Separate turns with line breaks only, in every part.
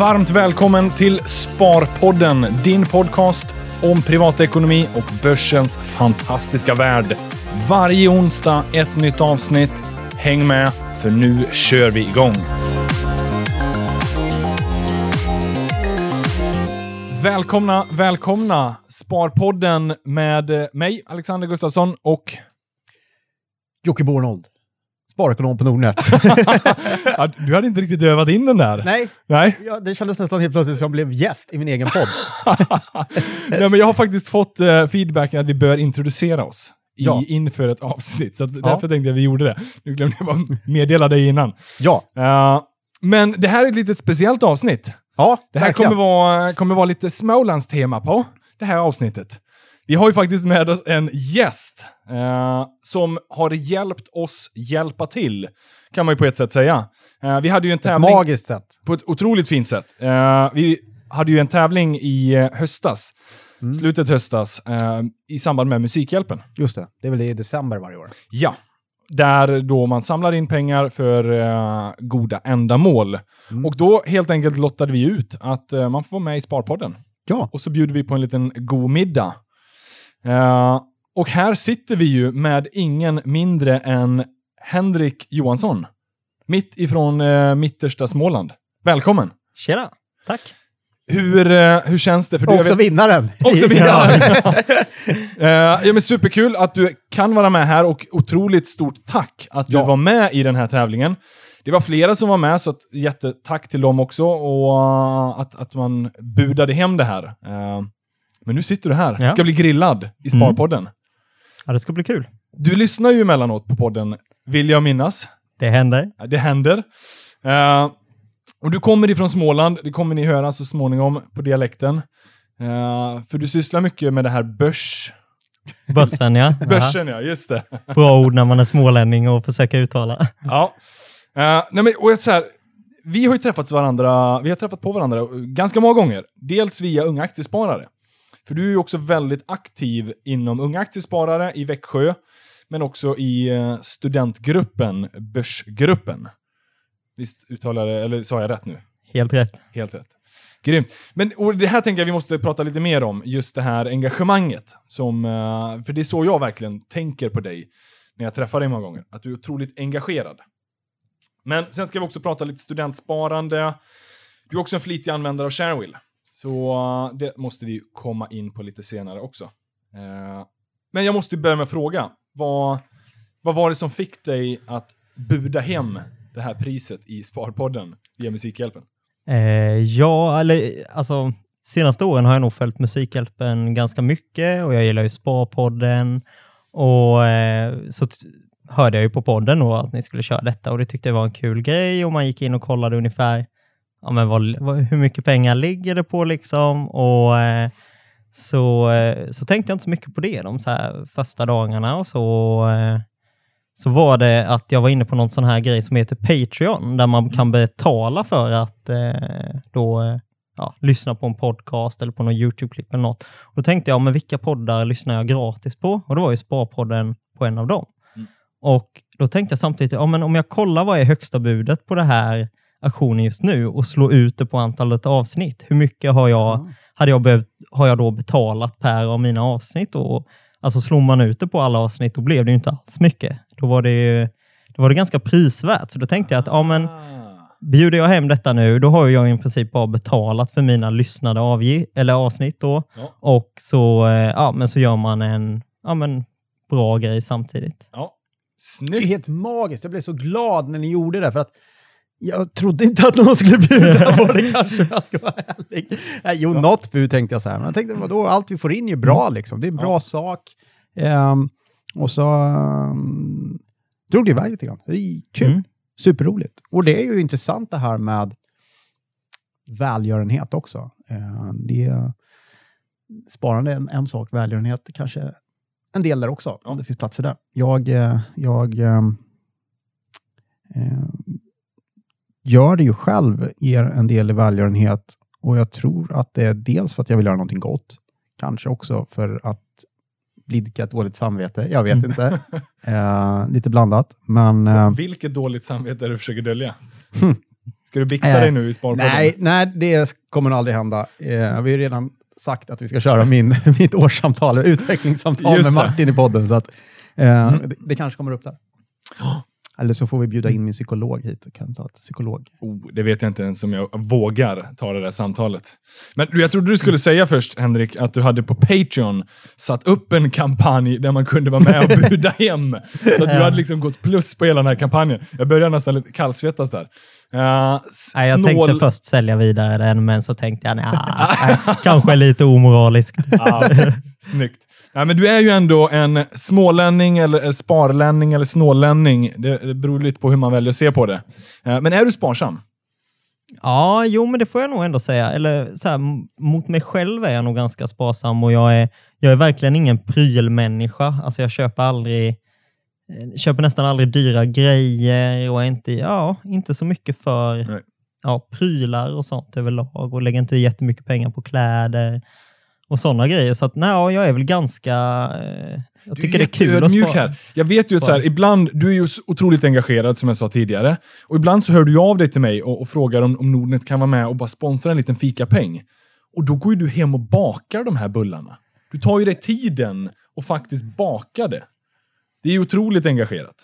Varmt välkommen till Sparpodden, din podcast om privatekonomi och börsens fantastiska värld. Varje onsdag ett nytt avsnitt. Häng med, för nu kör vi igång. Välkomna, välkomna! Sparpodden med mig, Alexander Gustafsson och...
Jocke Bornold. Sparekonom på Nordnet.
Ja, du hade inte riktigt övat in den där.
Nej,
Nej.
ja, det kändes nästan helt plötsligt som jag blev gäst i min egen podd.
Nej, men jag har faktiskt fått uh, feedbacken att vi bör introducera oss i,
Ja.
inför ett avsnitt. Så därför tänkte jag att vi gjorde det. Nu glömde jag bara meddela dig innan.
Ja,
Eh, men det här är ett litet speciellt avsnitt.
ja
Det här
verkligen.
kommer vara, kommer vara lite Smålands-tema på det här avsnittet. Vi har ju faktiskt med oss en gäst eh, som har hjälpt oss hjälpa till, kan man ju på ett sätt säga. Eh, vi hade ju en
Ett
tävling
magiskt sätt.
på ett otroligt fint sätt. Eh, vi hade ju en tävling i eh, höstas,
Mm.
slutet höstas, eh, i samband med Musikhjälpen.
Just det, det är väl i december varje år.
Ja. Där då man samlar in pengar för eh, goda ändamål.
Mm.
Och då helt enkelt lottade vi ut att man får vara med i Sparpodden.
Ja,
Och så bjuder vi på en liten god middag. Eh, och här sitter vi ju med ingen mindre än Henrik Johansson. Mitt ifrån eh, mittersta Småland. Välkommen!
Tjena, tack.
Hur, eh, hur känns det? För du, jag
också
vet-
vinnaren.
Också vinnaren. Ja, men superkul att du kan vara med här och otroligt stort tack att du
Ja.
var med i den här tävlingen. Det var flera som var med, så att jättetack till dem också och uh, att, att man budade hem det här. Men nu sitter du här.
Ja.
Ska bli grillad i Sparpodden.
Ja, det ska bli kul.
Du lyssnar ju emellanåt på podden, vill jag minnas.
Det händer.
Ja, Det händer. Eh, och du kommer ifrån Småland, det kommer ni höra så småningom på dialekten. Eh, för du sysslar mycket med det här börs...
Börsen ja.
Börsen ja, just det.
Bra ord när man är smålänning och försöker uttala.
Ja. Eh, nej men, och så här, vi har ju träffats varandra, vi har träffat på varandra ganska många gånger. Dels via Unga Aktiesparare. För du är ju också väldigt aktiv inom Unga Aktiesparare i Växjö, men också i eh, studentgruppen, Börsgruppen. Visst uttalade eller sa jag rätt nu?
Helt rätt.
Helt rätt. Grymt. Men och det här tänker jag vi måste prata lite mer om, just det här engagemanget. Som, eh, för det är så jag verkligen tänker på dig när jag träffar dig många gånger. Att du är otroligt engagerad. Men sen ska vi också prata lite studentsparande. Du är också en flitig användare av Sharewill. Så eh, det måste vi komma in på lite senare också. Eh, men jag måste börja med att fråga. Vad, vad var det som fick dig att buda hem det här priset i Sparpodden via Musikhjälpen?
Eh, ja, eller alltså senaste åren har jag nog följt Musikhjälpen ganska mycket och jag gillar ju Sparpodden och eh, så hörde jag ju på podden då att ni skulle köra detta och det tyckte jag var en kul grej och man gick in och kollade ungefär ja, men vad, vad, hur mycket pengar ligger det på liksom och eh, så, eh, så tänkte jag inte så mycket på det de så här första dagarna och så eh, så var det att jag var inne på någon sån här grej som heter Patreon, där man kan betala för att eh, då ja, lyssna på en podcast eller på någon YouTube-klipp eller något. Och då tänkte jag, men vilka poddar lyssnar jag gratis på? Och då var ju Sparpodden på en av dem.
Mm.
Och då tänkte jag samtidigt, ja, men om jag kollar vad är högsta budet på det här aktionen just nu och slår ut det på antalet avsnitt, hur mycket har jag, hade jag behövt, har jag då betalat per av mina avsnitt? Och, alltså slår man ut det på alla avsnitt, då blev det ju inte alls mycket. Då var det ju då var det ganska prisvärt. Så då tänkte jag att ja, men,
Ah.
bjuder jag hem detta nu, då har jag i princip bara betalat för mina lyssnade avge- eller avsnitt. Då.
Ja.
Och så, eh, ja, men så gör man en ja, men, bra grej samtidigt.
Ja.
Det är
Snyggt!
helt magiskt. Jag blev så glad när ni gjorde det, för att jag trodde inte att någon skulle bjuda på det kanske, jag ska vara ärlig. Nej, jo,
Ja.
något bud tänkte jag så här, men jag tänkte vadå, allt vi får in är ju bra liksom. Det är en bra
Ja.
sak. Ehm, och så um, drog det iväg lite grann. Det är kul.
Mm.
Superroligt. Och det är ju intressant det här med välgörenhet också. Eh, det är, sparande är en, en sak, välgörenhet kanske en del där också, om det finns plats för det. Jag, eh, jag eh, gör det ju själv, ger en del i välgörenhet och jag tror att det är dels för att jag vill göra någonting gott, kanske också för att blidka ett dåligt samvete, jag vet
Mm.
inte. Eh, lite blandat, men eh,
Vilket dåligt samvete är det du försöker dölja? Ska du bikta
Eh,
dig nu i Sparpodden?
Nej, nej, det kommer aldrig hända. Eh, vi har ju redan sagt att vi ska köra min, mitt årssamtal, utvecklingssamtal
Just
med
det.
Martin i podden. Så att, eh,
Mm.
det, det kanske kommer upp där. Eller så får vi bjuda in min psykolog hit och kan ta ett psykolog.
Oh, det vet jag inte ens om jag vågar ta det där samtalet. Men jag trodde du skulle säga först, Henrik, att du hade på Patreon satt upp en kampanj där man kunde vara med och buda hem. Så att du hade liksom gått plus på hela den här kampanjen. Jag började nästan lite kallsvettas där. Uh,
Nej, jag
snål...
tänkte först sälja vidare den, men så tänkte jag nej, kanske lite omoraliskt.
Ja, snyggt. Ja, men du är ju ändå en smålänning, eller sparlänning, eller snålänning. Det, det beror lite på hur man väljer att se på det. Eh, men är du sparsam?
Ja, jo, men det får jag nog ändå säga. Eller så här, mot mig själv är jag nog ganska sparsam och jag är, jag är verkligen ingen prylmänniska. Alltså jag köper aldrig, köper nästan aldrig dyra grejer och är inte, ja, inte så mycket för
Nej.
ja, prylar och sånt överlag och lägger inte jättemycket pengar på kläder och sådana grejer. Så att, nej, ja, jag är väl ganska... Eh, jag tycker det är kul att spara.
här. Jag vet ju att så här, ibland, du är ju otroligt engagerad som jag sa tidigare. Och ibland så hör du av dig till mig och, och frågar om, om Nordnet kan vara med och bara sponsra en liten fikapeng. Och då går ju du hem och bakar de här bullarna. Du tar ju dig tiden och faktiskt bakar det. Det är otroligt engagerat.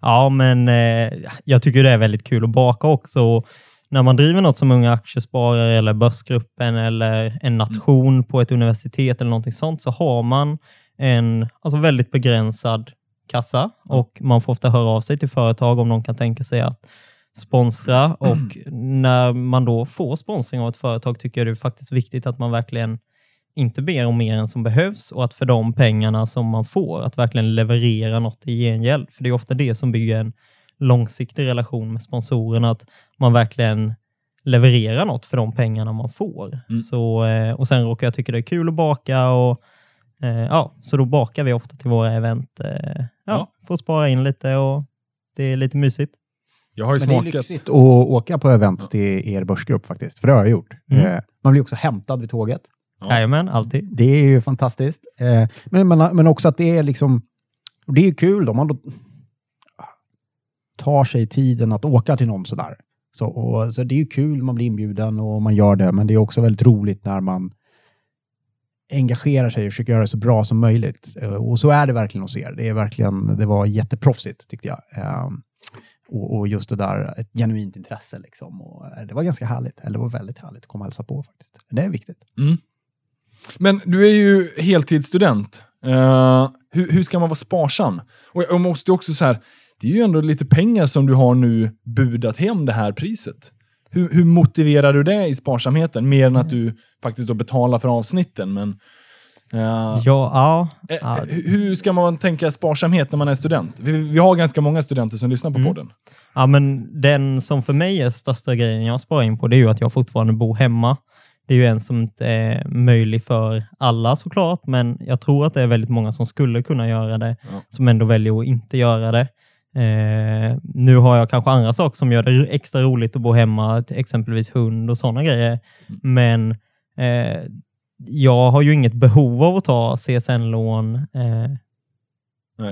Ja, men eh, jag tycker det är väldigt kul att baka också. Och När man driver något som Unga Aktiesparare eller Börsgruppen eller en nation på ett universitet eller någonting sånt så har man en alltså väldigt begränsad kassa och man får ofta höra av sig till företag om de kan tänka sig att sponsra och när man då får sponsring av ett företag tycker jag det är faktiskt viktigt att man verkligen inte ber om mer än som behövs och att för de pengarna som man får, att verkligen leverera något i gengäld. För det är ofta det som bygger en långsiktig relation med sponsorerna, att man verkligen levererar något för de pengarna man får.
Mm.
Så, eh, och sen råkar jag tycka det är kul att baka och eh, ja, så då bakar vi ofta till våra event. Eh, ja,
Ja.
Får spara in lite och det är lite mysigt.
Jag har ju
Men det är
smakat.
lyxigt att åka på event till er börsgrupp faktiskt, för det har jag gjort.
Mm.
Man blir också hämtad vid tåget.
Ja.
Jajamän, alltid.
Det är ju fantastiskt. Eh, men, men, men också att det är liksom, det är ju kul om man då tar sig tiden att åka till någon sådär. Så, och, så det är ju kul, man blir inbjuden och man gör det, men det är också väldigt roligt när man engagerar sig och försöker göra det så bra som möjligt. Eh, Och så är det verkligen hos er. Det, är verkligen, det var jätteproffsigt tyckte jag. Eh, och, och just det där, ett genuint intresse liksom. Och det var ganska härligt, eller det var väldigt härligt att komma och hälsa på faktiskt. Det är viktigt.
Mm. Men du är ju heltidsstudent. Eh, hur, hur ska man vara sparsam? Och jag, måste också så här, det är ju ändå lite pengar som du har nu budat hem det här priset. Hur, hur motiverar du det i sparsamheten? Mer än att du faktiskt då betalar för avsnitten. Men, eh,
Ja, ja,
eh,
ja.
hu- Hur ska man tänka sparsamhet när man är student? Vi, vi har ganska många studenter som lyssnar på
Mm.
podden.
Ja, men den som för mig är största grejen jag sparar in på, det är ju att jag fortfarande bor hemma. Det är ju en som inte är möjlig för alla såklart, men jag tror att det är väldigt många som skulle kunna göra det,
Ja.
som ändå väljer att inte göra det. Eh, nu har jag kanske andra saker som gör det extra roligt att bo hemma, exempelvis hund och sådana grejer. Men eh, jag har ju inget behov av att ta CSN-lån eh,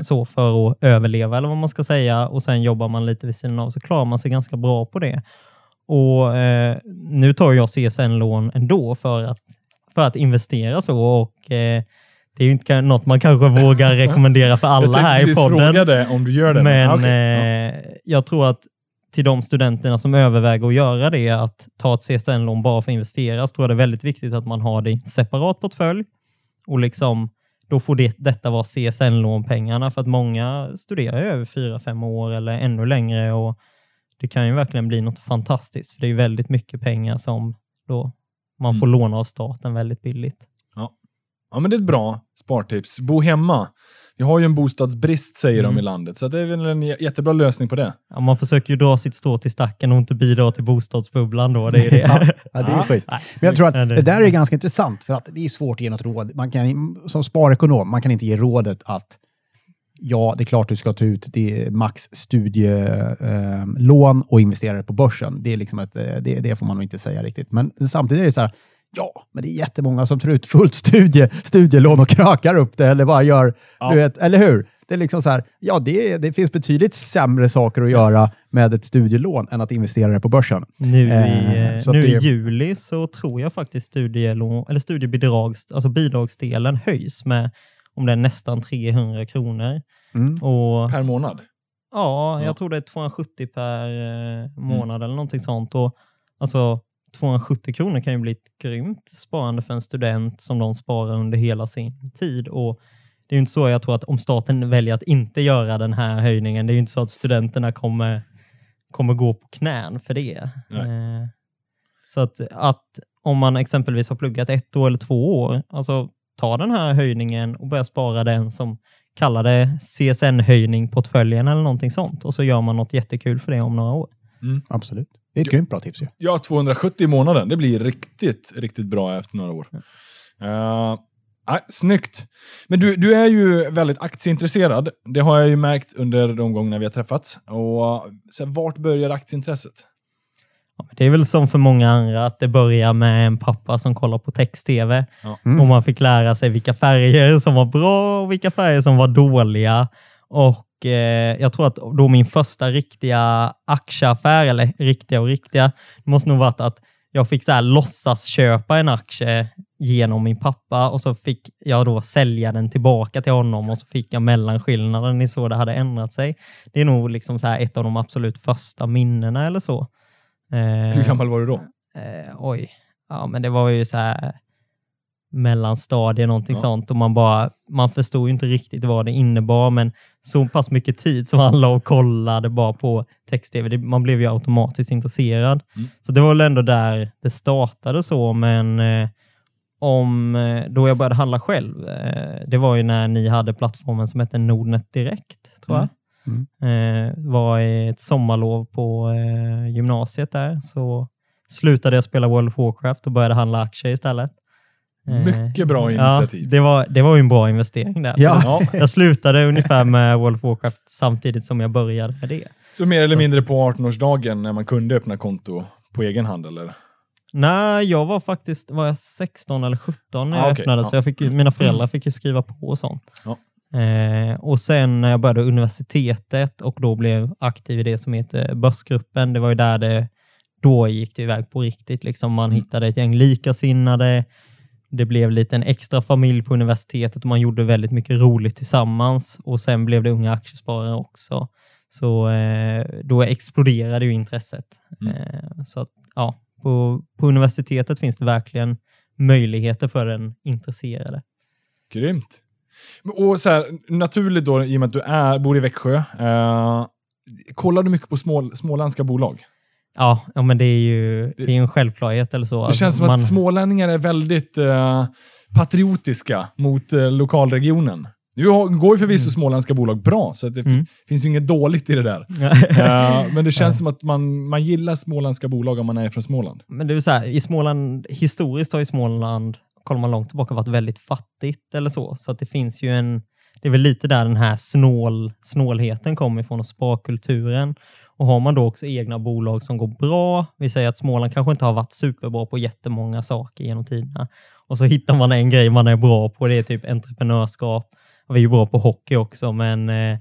så för att överleva eller vad man ska säga och sen jobbar man lite vid sidan av så klarar man sig ganska bra på det. Och eh, Nu tar jag CSN-lån ändå för att, för att investera så och eh, det är ju inte något man kanske vågar rekommendera för alla här i podden.
fråga det om du gör det.
Men
ah. Ja.
eh, jag tror att till de studenterna som överväger att göra det, att ta ett CSN-lån bara för att investera, så tror jag det är väldigt viktigt att man har det i en separat portfölj. Och liksom, då får det, detta vara CSN-lånpengarna, för att många studerar över fyra, fem år eller ännu längre. och Det kan ju verkligen bli något fantastiskt, för det är ju väldigt mycket pengar som då man får låna av staten väldigt billigt.
Ja, men det är ett bra spartips. Bo hemma. Vi har ju en bostadsbrist, säger de
Mm.
i landet. Så det är väl en jättebra lösning på det.
Ja, man försöker ju dra sitt strå till stacken och inte bidra till bostadsbubblan då. Det är ju det.
Ja, det är
Ja.
schysst.
Nej,
Men jag tror att
Ja, det-
det där är ganska intressant, för att det är svårt att ge något råd. Man kan, som sparekonom, man kan inte ge rådet att ja, det är klart du ska ta ut det max studielån och investera det på börsen. Det, är liksom ett, eh, det, det får man nog inte säga riktigt. Men samtidigt är det så här, ja, men det är jättemånga som tar ut fullt studie, studielån och krökar upp det eller bara gör,
Ja.
du vet, eller hur? Det är liksom så här, ja, det, det finns betydligt sämre saker att göra med ett studielån än att investera det på börsen.
Nu,
Eh,
i, eh, nu
det-
i juli så tror jag faktiskt studielån, eller studiebidrags, alltså bidragsdelen höjs med om det är nästan 300 kronor.
Mm.
Och
Per månad.
Ja,
Ja.
jag tror det är 270 per eh, månad eller någonting sånt. Och, alltså, 270 kronor kan ju bli ett grymt sparande för en student som de sparar under hela sin tid. Och det är ju inte så jag tror att om staten väljer att inte göra den här höjningen, det är ju inte så att studenterna kommer, kommer gå på knän för det.
Nej.
Eh, så att, att om man exempelvis har pluggat ett år eller två år, alltså ta den här höjningen och börja spara den som kallar det CSN-höjning portföljen eller någonting sånt. Och så gör man något jättekul för det om några år.
Absolut. Det är ett grymt bra tips ju.
Ja, 270 i månaden. Det blir riktigt, riktigt bra efter några år. Uh, nej, snyggt. Men du, du är ju väldigt aktieintresserad. Det har jag ju märkt under de gånger vi har träffats. Och, så här, vart börjar aktieintresset?
Det är väl som för många andra att det börjar med en pappa som kollar på text-tv
Ja.
Mm.
och man fick lära sig vilka färger som var bra och vilka färger som var dåliga. Och eh, jag tror att då min första riktiga aktieaffär, eller riktiga och riktiga, måste nog varit att jag fick så här låtsas köpa en aktie genom min pappa och så fick jag då sälja den tillbaka till honom och så fick jag mellanskillnaden. Ni så det hade ändrat sig. Det är nog liksom så här ett av de absolut första minnena eller så. Eh,
Hur gammal var du då?
Eh, oj, ja men det var ju så här mellanstadie, någonting
Ja.
sånt och man bara, man förstod ju inte riktigt vad det innebar men så pass mycket tid som han la och kollade bara på text-tv, man blev ju automatiskt intresserad.
Mm.
Så det var väl ändå där det startade så, men eh, om eh, då jag började handla själv, eh, det var ju när ni hade plattformen som hette Nordnet Direkt, tror jag.
Mm.
Eh, var i ett sommarlov på eh, gymnasiet där, så slutade jag spela World of Warcraft och började handla aktier istället. Eh,
Mycket bra
Ja,
initiativ.
det, var, det var ju en bra investering där.
Ja.
Ja,
Jag slutade ungefär med World of Warcraft samtidigt som jag började med det.
så mer eller mindre på 18-årsdagen när man kunde öppna konto på egen hand, eller?
Nej, jag var faktiskt var jag 16 eller 17 när
Ah,
jag
okej,
öppnade,
ja.
så jag fick, mina föräldrar fick ju skriva på och sånt.
Ja.
Eh, och sen när jag började universitetet och då blev aktiv i det som heter Börsgruppen, det var ju där det, då gick det iväg på riktigt. Liksom man
Mm.
hittade ett gäng likasinnade, det blev lite en extra familj på universitetet och man gjorde väldigt mycket roligt tillsammans och sen blev det unga aktiesparare också. Så eh, då exploderade ju intresset.
Mm.
Eh, så att, ja, på, på universitetet finns det verkligen möjligheter för den intresserade.
Grymt. Och så här, naturligt då, i och med att du är, bor i Växjö, eh, kollar du mycket på små, småländska bolag?
Ja, ja men det är ju det är en självklarhet eller så.
Det
Alltså,
känns som
man,
att smålänningar är väldigt eh, patriotiska mot eh, lokalregionen. Nu går ju förvisso småländska bolag bra, så det
Mm.
finns ju inget dåligt i det där. Eh, men det känns som att man, man gillar småländska bolag om man är från Småland.
Men det vill säga, i Småland, historiskt har ju Småland, kollar man långt tillbaka, varit väldigt fattigt eller så. Så att det finns ju en, det är väl lite där den här snål, snålheten kommer ifrån och sparkulturen. Och har man då också egna bolag som går bra, vi säger att Småland kanske inte har varit superbra på jättemånga saker genom tiderna. Och så hittar man en grej man är bra på, det är typ entreprenörskap. Vi är ju bra på hockey också, men eh,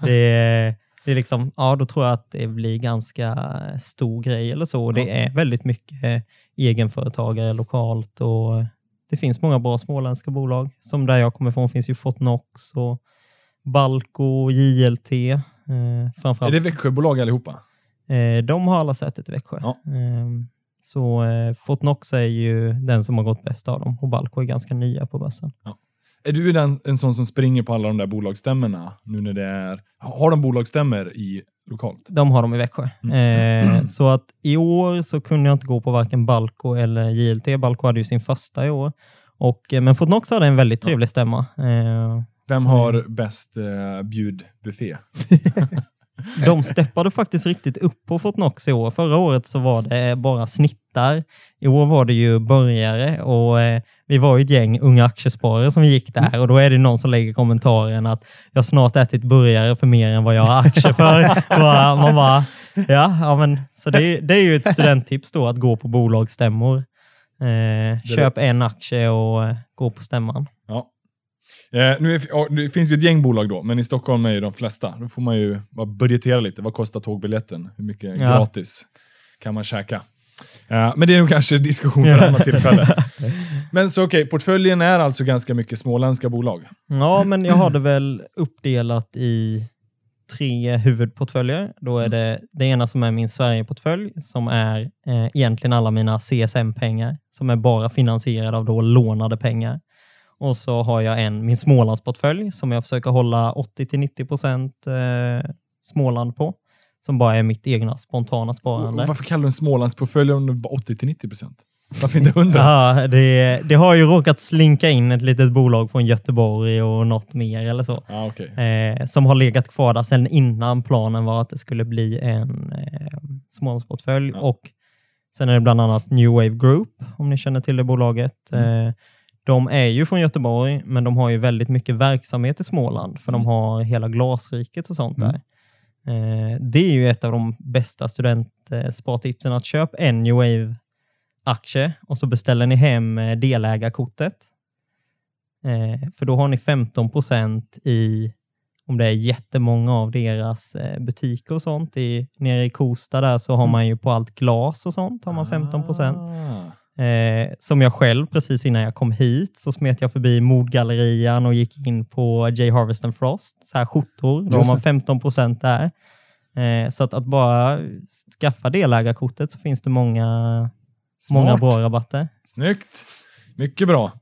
det är det är liksom, ja, då tror jag att det blir ganska stor grej eller så. Och Det är väldigt mycket egenföretagare lokalt och det finns många bra småländska bolag. Som där jag kommer ifrån finns ju Fortnox och Balco, JLT. Eh,
Är
framförallt.
det Växjöbolag allihopa?
Eh, de har alla sätet i Växjö.
Ja.
Eh, så eh, Fortnox är ju den som har gått bäst av dem och Balco är ganska nya på börsen.
Är du den, en sån som springer på alla de där bolagsstämmorna nu när det är... Har de bolagsstämmor i lokalt?
De har de i Växjö.
Mm.
Eh, så att i år så kunde jag inte gå på varken Balco eller JLT. Balco hade ju sin första i år. Och, eh, men Fortnox hade en väldigt trevlig stämma. Eh,
Vem har bäst eh, bjudbuffé?
de steppade faktiskt riktigt upp på Fortnox i år. Förra året så var det bara snittar. I år var det ju börjare och eh, vi var ju ett gäng unga aktiesparare som gick där och då är det någon som lägger kommentaren att jag snart ätit burgare för mer än vad jag har aktier för. Man bara, ja, ja men, så det, är- det är ju ett studenttips då att gå på bolagsstämmor. Eh, köp en aktie och eh, gå på stämman.
Ja. Eh, nu är, ja, det finns ju ett gäng bolag då, men i Stockholm är ju de flesta. Då får man ju bara budgetera lite. Vad kostar tågbiljetten? Hur mycket
Ja.
gratis kan man käka? Eh, men det är nog kanske diskussion för ett annat tillfälle. Men så okej, portföljen är alltså ganska mycket småländska bolag.
Ja, men jag har det väl uppdelat i tre huvudportföljer. Då är det det ena som är min Sverigeportfölj som är eh, egentligen alla mina CSM-pengar som är bara finansierade av då lånade pengar. Och så har jag en, min Smålandsportfölj som jag försöker hålla 80-90 procent eh, Småland på. Som bara är mitt egna spontana sparande.
och varför kallar du en Smålandsportfölj om det bara 80-90%? Varför inte 100?
Ja, det, det har ju råkat slinka in ett litet bolag från Göteborg och något mer eller så.
Ja, okej.
eh, som har legat kvar där sedan innan planen var att det skulle bli en eh, Smålandsportfölj.
Ja.
Och sen är det bland annat New Wave Group, om ni känner till det bolaget. Eh, de är ju från Göteborg, men de har ju väldigt mycket verksamhet i Småland, för de har hela glasriket och sånt där. Eh, det är ju ett av de bästa studentspartipsen, att köpa en New Wave-aktie och så beställer ni hem eh, delägarkortet. Eh, för då har ni 15% i, om det är jättemånga av deras eh, butiker och sånt. I, nere i Kosta där så har man ju på allt glas och sånt har man 15
Ah.
Eh, som jag själv, precis innan jag kom hit, så smet jag förbi Modgallerian och gick in på J. Harvest and Frost, så här skjortor. Då har man
det.
15% där. Eh, så att, att bara skaffa delägarkortet så finns det många, många
Smart.
bra rabatter.
Snyggt! Mycket bra.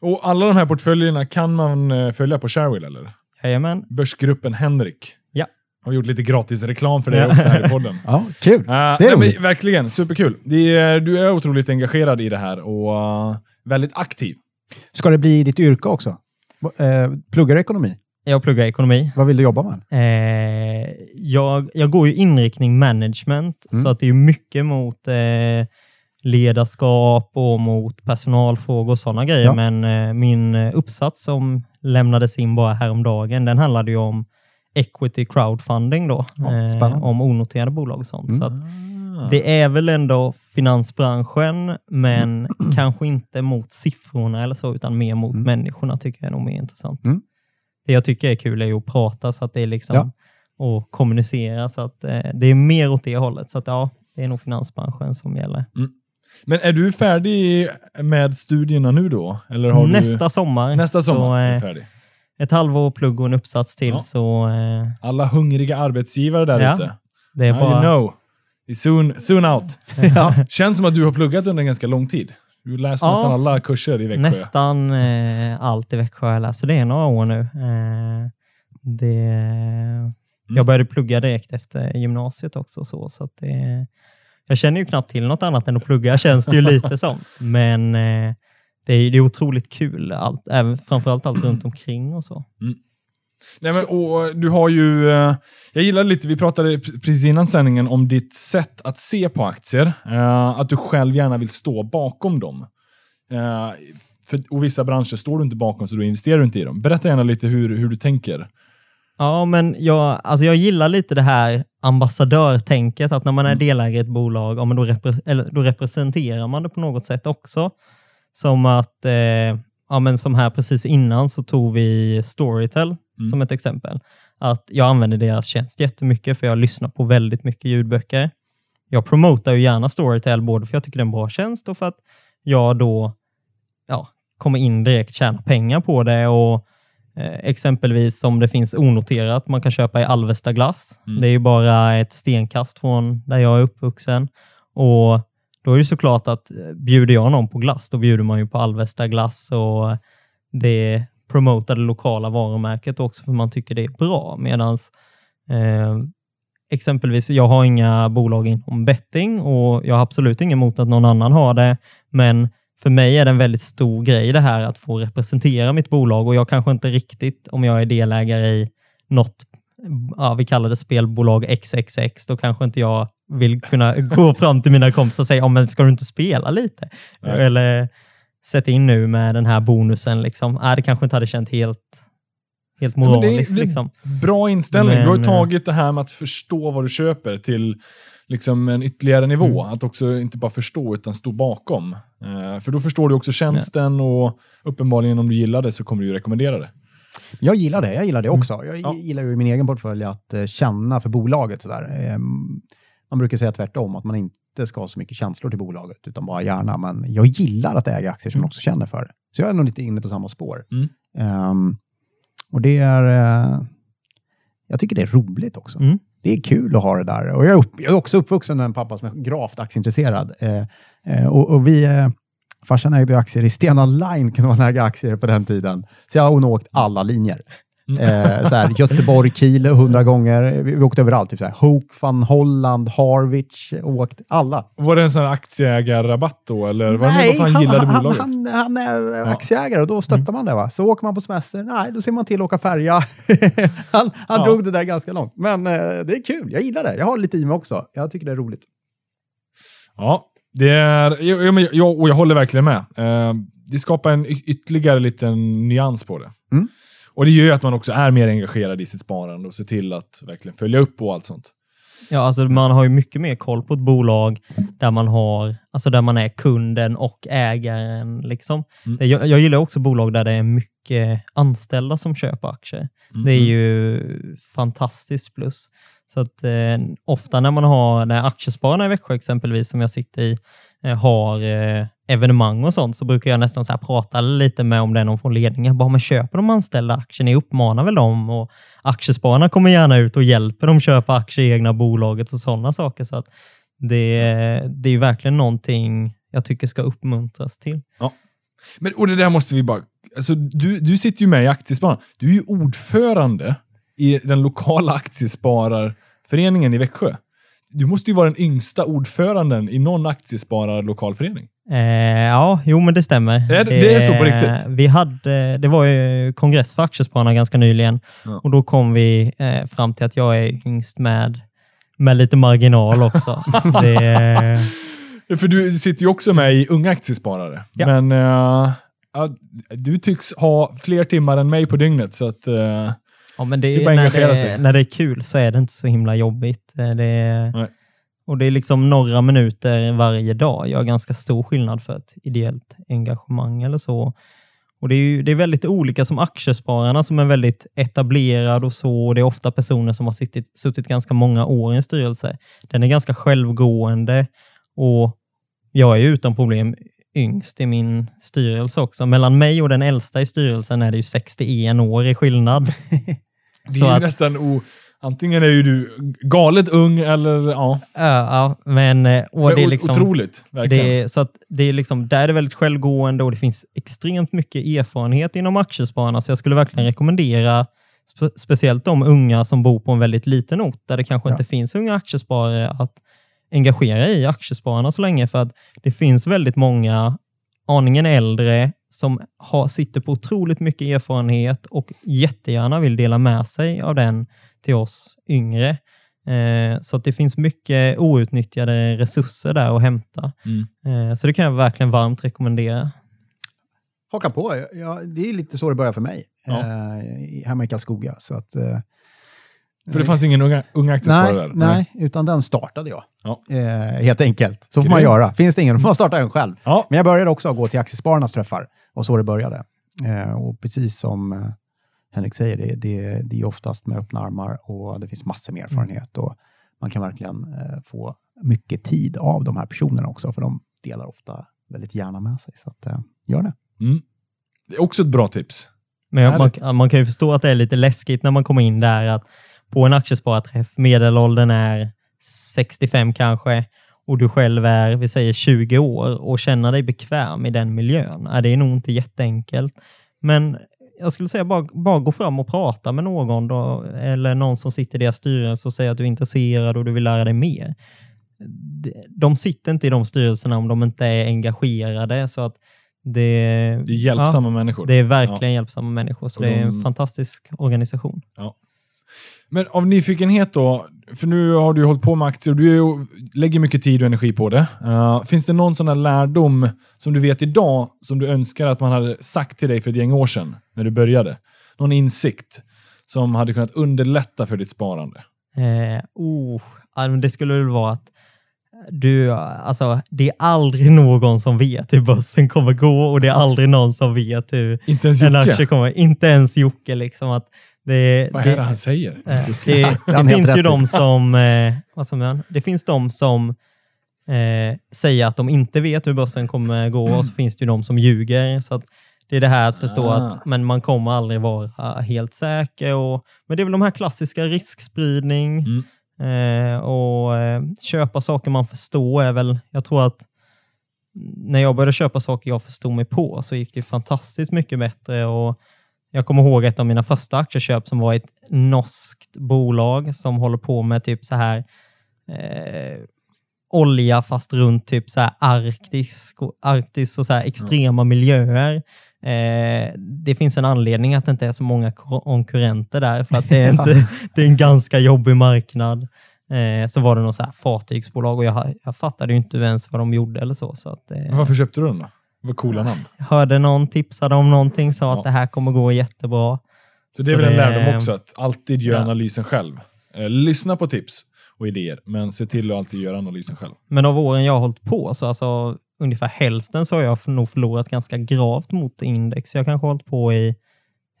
Och alla de här portföljerna kan man eh, följa på Sharewill, eller?
Jajamän.
Börsgruppen Henrik.
Ja.
Har gjort lite gratis reklam för det
Ja.
också här i podden.
Ja, kul.
Uh,
Det är
nej,
roligt.
men, verkligen, superkul. Det är, du är otroligt engagerad i det här och uh, väldigt aktiv.
Ska det bli ditt yrke också? Eh, pluggar du ekonomi?
Jag pluggar ekonomi.
Vad vill du jobba med?
Eh, jag, jag går ju inriktning management,
Mm.
så att det är mycket mot eh, ledarskap och mot personalfrågor och sådana grejer.
Ja.
Men eh, min uppsats som lämnades in bara häromdagen, den handlade ju om equity crowdfunding då,
Ja,
eh, om onoterade bolag och sånt.
Mm.
Så det är väl ändå finansbranschen, men kanske inte mot siffrorna eller så, utan mer mot
Mm.
människorna tycker jag är nog mer intressant.
Mm.
Det jag tycker är kul är ju att prata så att det är liksom,
Ja.
och kommunicera, så att eh, det är mer åt det hållet. Så att ja, det är nog finansbranschen som gäller.
Men är du färdig med studierna nu då? Eller har
Nästa
du...
sommar,
Nästa sommar
så,
är du
eh,
färdig.
ett halvår plugg och en uppsats till,
Ja.
så eh,
Alla hungriga arbetsgivare där
Ja.
ute.
det är
Now you
bara...
know. It's soon, soon out.
ja.
Känns som att du har pluggat under en ganska lång tid. Du läst
Ja.
nästan alla kurser i Växjö.
Nästan eh, allt i Växjö har jag så det är några år nu. Eh, det,
Mm.
Jag började plugga direkt efter gymnasiet också. Så, så det, jag känner ju knappt till något annat än att plugga, känns det ju lite som. Men eh, det är, det är otroligt kul, allt, även, framförallt allt runt omkring och så. Mm.
Nej, men, och, du har ju... eh, Jag gillar lite, vi pratade precis innan sändningen om ditt sätt att se på aktier. eh, att du själv gärna vill stå bakom dem. Eh, för, och vissa branscher står du inte bakom så då investerar du inte i dem. Berätta gärna lite hur, hur du tänker.
Ja, men jag, alltså jag gillar lite det här ambassadörtänket, att när man är
Mm.
delägare i ett bolag, ja, men då, repre, eller, då representerar man det på något sätt också. Som att, eh, ja, men som här precis innan så tog vi Storytel
Mm.
som ett exempel. Att jag använder deras tjänst jättemycket för jag lyssnar på väldigt mycket ljudböcker. Jag promotar ju gärna Storytel både för jag tycker det är en bra tjänst och för att jag då ja, kommer in direkt tjäna pengar på det och exempelvis om det finns onoterat man kan köpa i Alvesta glass.
Mm.
Det är ju bara ett stenkast från där jag är uppvuxen. Och då är det såklart att eh, bjuder jag någon på glass, då bjuder man ju på Alvesta glass och det promotar det lokala varumärket också för man tycker det är bra. Medans eh, exempelvis, jag har inga bolag inom betting och jag har absolut inget emot att någon annan har det, men för mig är det en väldigt stor grej det här att få representera mitt bolag och jag kanske inte riktigt, om jag är delägare i något, ja, vi kallar det spelbolag XXX, då kanske inte jag vill kunna gå fram till mina kompisar och säga, ja, men ska du inte spela lite?
Nej.
Eller sätta in nu med den här bonusen. Liksom. Äh, det kanske inte hade känt helt, helt
men det är-
moraliskt.
det är-
liksom.
Bra inställning. du har
Men,
tagit det här med att förstå vad du köper till liksom en ytterligare nivå.
Mm.
Att också inte bara förstå utan stå bakom. Eh, för då förstår du också tjänsten och uppenbarligen om du gillar det så kommer du ju rekommendera det.
Jag gillar det, jag gillar det också. Jag
Mm. Ja.
gillar ju i min egen portfölj att eh, känna för bolaget. Sådär. Eh, man brukar säga tvärtom, att man inte ska ha så mycket känslor till bolaget, utan bara gärna. Men jag gillar att äga aktier som man också känner för. Så jag är nog lite inne på samma spår.
Mm.
Ehm, och det är... eh, jag tycker det är roligt också.
Mm.
Det är kul att ha det där. Och jag, är upp, jag är också uppvuxen med en pappa som är gravt aktieintresserad. Eh, eh, och, och vi... Eh, Farsan ägde aktier i Stena Line, kunde man äga aktier på den tiden. Så jag har nog åkt alla linjer. Eh, så här, Göteborg, Kiel hundra gånger. Vi, vi åkte överallt. Typ så här, van Holland, Harwich. Åkt alla.
Var det en sån här aktieägarrabatt då? Eller var som han gillade
han,
bolaget?
han, han är aktieägare och då stöttar man det. Va? Så åker man på semester, nej, då ser man till att åka färja. han han
Ja.
drog det där ganska långt. Men eh, det är kul, jag gillar det. Jag har lite i mig också. Jag tycker det är roligt.
Ja, det är, ja, ja, men jag, och jag håller verkligen med. Eh, det skapar en ytterligare liten nyans på det.
Mm.
Och det gör ju att man också är mer engagerad i sitt sparande och ser till att verkligen följa upp och allt sånt.
Ja, alltså man har ju mycket mer koll på ett bolag där man har, alltså där man är kunden och ägaren. Liksom.
Mm.
Jag, jag gillar också bolag där det är mycket anställda som köper aktier.
Mm.
Det är ju fantastiskt plus. Så att eh, ofta när man har, när Aktiespararna i Växjö exempelvis, som jag sitter i, Eh, har eh, evenemang och sånt, så brukar jag nästan så här prata lite med om det är någon från ledningen. Bara, men köper de anställda aktier? Ni uppmanar väl dem? Och Aktiespararna kommer gärna ut och hjälper dem köpa aktier i egna bolaget och sådana saker. Så att det, det är ju verkligen någonting jag tycker ska uppmuntras till.
Men, och det där måste vi bara... Alltså, du, du sitter ju med i Aktiespararna. Du är ju ordförande i den lokala aktiespararföreningen i Växjö. Du måste ju vara den yngsta ordföranden i någon aktiespararlokalförening.
Eh, ja, jo men det stämmer.
Det- det är så på riktigt?
Vi hade, det var ju kongress för Aktiespararna ganska nyligen
Ja.
och då kom vi eh, fram till att jag är yngst med, med lite marginal också. det,
För du sitter ju också med i Unga Aktiesparare.
Ja.
Men eh, ja, du tycks ha fler timmar än mig på dygnet, så att... eh,
ja, men det,
Det är bara
när, det,
sig.
när det är kul så är det inte så himla jobbigt. Eh, Det,
Nej.
och det är liksom några minuter varje dag gör ganska stor skillnad för ett ideellt engagemang eller så. Och det är, ju, det är väldigt olika som Aktiespararna som är väldigt etablerad och så. Och det är ofta personer som har suttit, suttit ganska många år i en styrelse. Den är ganska självgående och jag är utan problem yngst i min styrelse också. Mellan mig och den äldsta i styrelsen är det ju 61 år i skillnad.
det är ju
att-
nästan... O, antingen är ju du galet ung eller... Ja,
Ja, men eh, och det är liksom...
otroligt. Verkligen.
Det är, så att det är liksom, där är det väldigt självgående och det finns extremt mycket erfarenhet inom aktiespararna. Så jag skulle verkligen rekommendera spe, speciellt de unga som bor på en väldigt liten ort där det kanske
Ja.
inte finns unga aktiesparare att engagera i aktiespararna så länge. För att det finns väldigt många aningen äldre som har, sitter på otroligt mycket erfarenhet och jättegärna vill dela med sig av den till oss yngre. Eh, så att det finns mycket outnyttjade resurser där att hämta.
Mm.
Eh, så det kan jag verkligen varmt rekommendera.
Haka på, ja, det är lite så det börjar för mig.
Ja.
Eh, hemma i Karlskoga. Så att, eh,
För det fanns ingen unga, unga aktiesparare
nej,
där?
nej, utan den startade jag.
Ja.
Eh, helt enkelt. Så får man
Grymt.
göra. Finns det ingen, får man starta en själv.
Ja.
Men jag började också gå till Aktiespararnas träffar. Och så det började. Eh, och precis som eh, Henrik säger, det, det, det är oftast med öppna armar och det finns massor med erfarenhet. Och man kan verkligen eh, få mycket tid av de här personerna också, för de delar ofta väldigt gärna med sig. Så att, eh, gör det.
Mm. Det är också ett bra tips.
Men man, man kan ju förstå att det är lite läskigt när man kommer in där att på en aktiespararträff, medelåldern är 65 kanske och du själv är, vi säger 20 år och känna dig bekväm i den miljön. Ja, det är nog inte jätteenkelt. Men jag skulle säga bara, bara gå fram och prata med någon då, eller någon som sitter i deras styrelse och säga att du är intresserad och du vill lära dig mer. De- De sitter inte i de styrelserna om de inte är engagerade. Så att det,
Det är hjälpsamma människor.
det är verkligen hjälpsamma människor, så
Och
det är
de-
en fantastisk organisation.
Men av nyfikenhet då, för nu har du hållit på med aktier och du lägger mycket tid och energi på det. Eh, finns det någon sån här lärdom som du vet idag som du önskar att man hade sagt till dig för ett gäng år sedan när du började? Någon insikt som hade kunnat underlätta för ditt sparande?
Eh, oh, det skulle väl vara att du, alltså, det är aldrig någon som vet hur börsen kommer gå och det är aldrig någon som vet hur
Inte ens
en aktie kommer. Inte ens Jocke. Liksom, att det,
Vad är det
det,
han säger?
eh, det, det
han helt
finns ju de som, eh, vad som är, det finns de som eh, säger att de inte vet hur börsen kommer gå och så finns det ju de som ljuger. Så att det är det här att förstå
Ah.
att men man kommer aldrig vara helt säker. Och, men det är väl de här klassiska riskspridning
Mm.
eh, och eh, köpa saker man förstår är väl, jag tror att när jag började köpa saker jag förstod mig på så gick det fantastiskt mycket bättre. Och jag kommer ihåg ett av mina första aktieköp som var ett norskt bolag som håller på med typ så här eh, olja fast runt typ så här Arktis, Arktis och så här extrema miljöer. Eh, det finns en anledning att det inte är så många ko- konkurrenter där, för att det är, inte, det är en ganska jobbig marknad. Eh, så var det något så här fartygsbolag och jag, jag fattade inte ens vad de gjorde eller så. så att, eh,
varför köpte du den då? Var coola namn.
hörde någon tipsade om någonting, sa
Ja.
att det här kommer gå jättebra.
Så det är
Så
väl en
det-
lärdom också, att alltid göra
Ja.
analysen själv. Eh, lyssna på tips och idéer, men se till att alltid göra analysen själv.
Men av åren jag har hållit på, så alltså ungefär hälften så har jag nog förlorat ganska gravt mot index. Jag kanske har hållit på i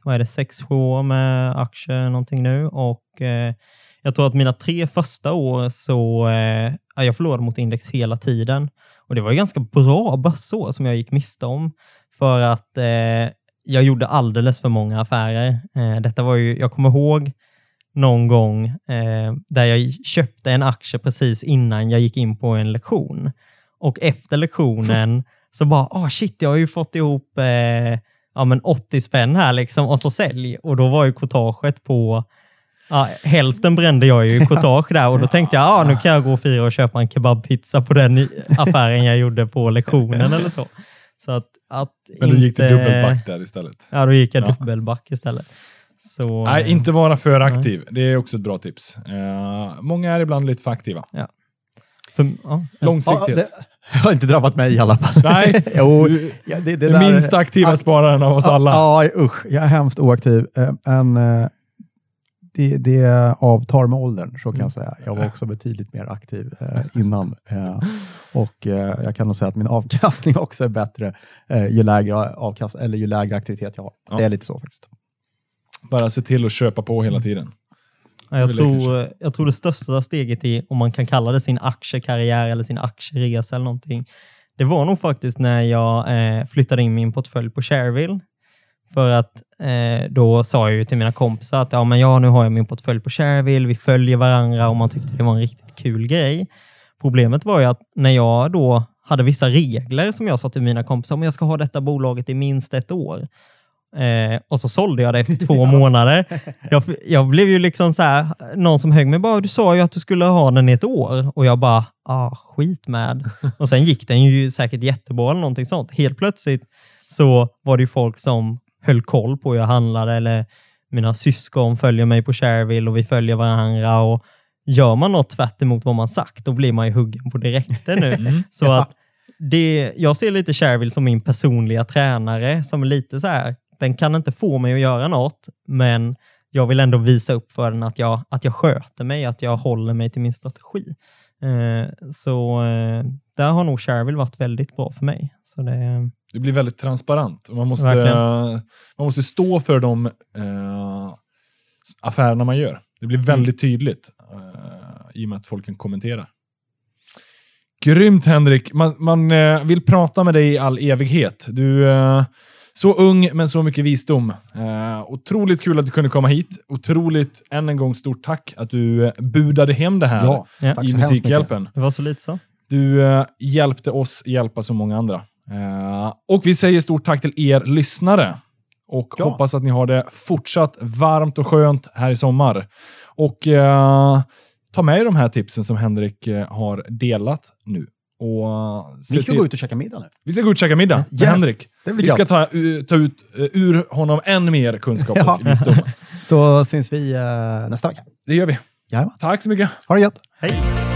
vad är det, sex, sju år med aktier någonting nu och eh, jag tror att mina tre första år så eh, ja, jag förlorade mot index hela tiden. Och det var ju ganska bra börsår som jag gick miste om för att eh, jag gjorde alldeles för många affärer. Eh, detta var ju, jag kommer ihåg någon gång eh, där jag köpte en aktie precis innan jag gick in på en lektion. Och efter lektionen så bara, ah shit, jag har ju fått ihop eh, ja, men 80 spänn här liksom och så sälj. Och då var ju courtaget på Ja, hälften brände jag ju i courtage där och då tänkte jag ah, nu kan jag gå och fira och köpa en kebabpizza på den affären jag gjorde på lektionen eller så. så att, att
Men då gick
inte-
det dubbelback där istället.
Ja, då gick jag
Ja.
dubbelback istället. Så,
Nej, inte vara för aktiv. Det är också ett bra tips. Eh, många är ibland lite för aktiva.
För, ja,
Långsiktighet.
Ja, det har inte drabbat mig i alla fall.
Nej,
jo,
du,
ja, det, det
den minst aktiva
Akt-
spararen av oss alla.
Ja, usch. Jag är hemskt oaktiv. Eh, Men eh, det, det avtar med åldern, så kan jag säga. Jag var också betydligt mer aktiv eh, innan. Eh, och eh, jag kan nog säga att min avkastning också är bättre eh, ju, lägre avkast, eller ju lägre aktivitet jag har.
Ja.
Det är lite så faktiskt.
Bara se till att köpa på hela tiden.
Ja, jag, tror, jag tror det största steget i, om man kan kalla det sin aktiekarriär eller sin aktieresa eller någonting, det var nog faktiskt när jag eh, flyttade in min portfölj på Shareville. För att eh, då sa jag ju till mina kompisar att ja, men ja, nu har jag min portfölj på Shareville, vi följer varandra och man tyckte det var en riktigt kul grej. Problemet var ju att när jag då hade vissa regler som jag sa till mina kompisar, om jag ska ha detta bolaget i minst ett år. Eh, och så sålde jag det efter två månader. Jag, jag blev ju liksom så här, någon som högg mig bara, du sa ju att du skulle ha den i ett år. Och jag bara, ah, skit med. Och sen gick den ju säkert jättebra eller någonting sånt. Helt plötsligt så var det ju folk som höll koll på hur jag handlade eller mina syskon följer mig på Shareville och vi följer varandra. Och gör man något tvärt emot vad man sagt, då blir man ju huggen på direkten nu.
Mm.
Så att det, jag ser lite Shareville som min personliga tränare som är lite så här, den kan inte få mig att göra något, men jag vill ändå visa upp för den att jag, att jag sköter mig, att jag håller mig till min strategi. Eh, så eh, där har nog Shareville varit väldigt bra för mig. Så det,
Det blir väldigt transparent. Och man, måste,
Verkligen.
man måste stå för de eh, affärerna man gör. Det blir väldigt tydligt eh, i och med att folk kan kommentera. Grymt Henrik! Man, man eh, vill prata med dig i all evighet. Du är så ung men så mycket visdom. Eh, otroligt kul att du kunde komma hit. Otroligt, än en gång, stort tack att du eh, budade hem det här
Ja,
i
så hemskt mycket.
Musikhjälpen.
det var så lite så.
Du eh, hjälpte oss hjälpa så många andra. Eh, och vi säger stort tack till er lyssnare. Och
Ja.
hoppas att ni har det fortsatt varmt och skönt här i sommar. Och eh, ta med er de här tipsen som Henrik eh, har delat nu. Och,
Vi ska
till-
gå ut och käka middag nu.
vi ska gå ut och käka middag med
Yes,
Henrik.
Det blir
Vi ska ta, ta ut ur honom än mer kunskap
Ja.
och visdom.
Så syns vi nästa vecka.
Det gör vi.
Jajamän.
Tack så mycket.
Ha det gött!
Hej!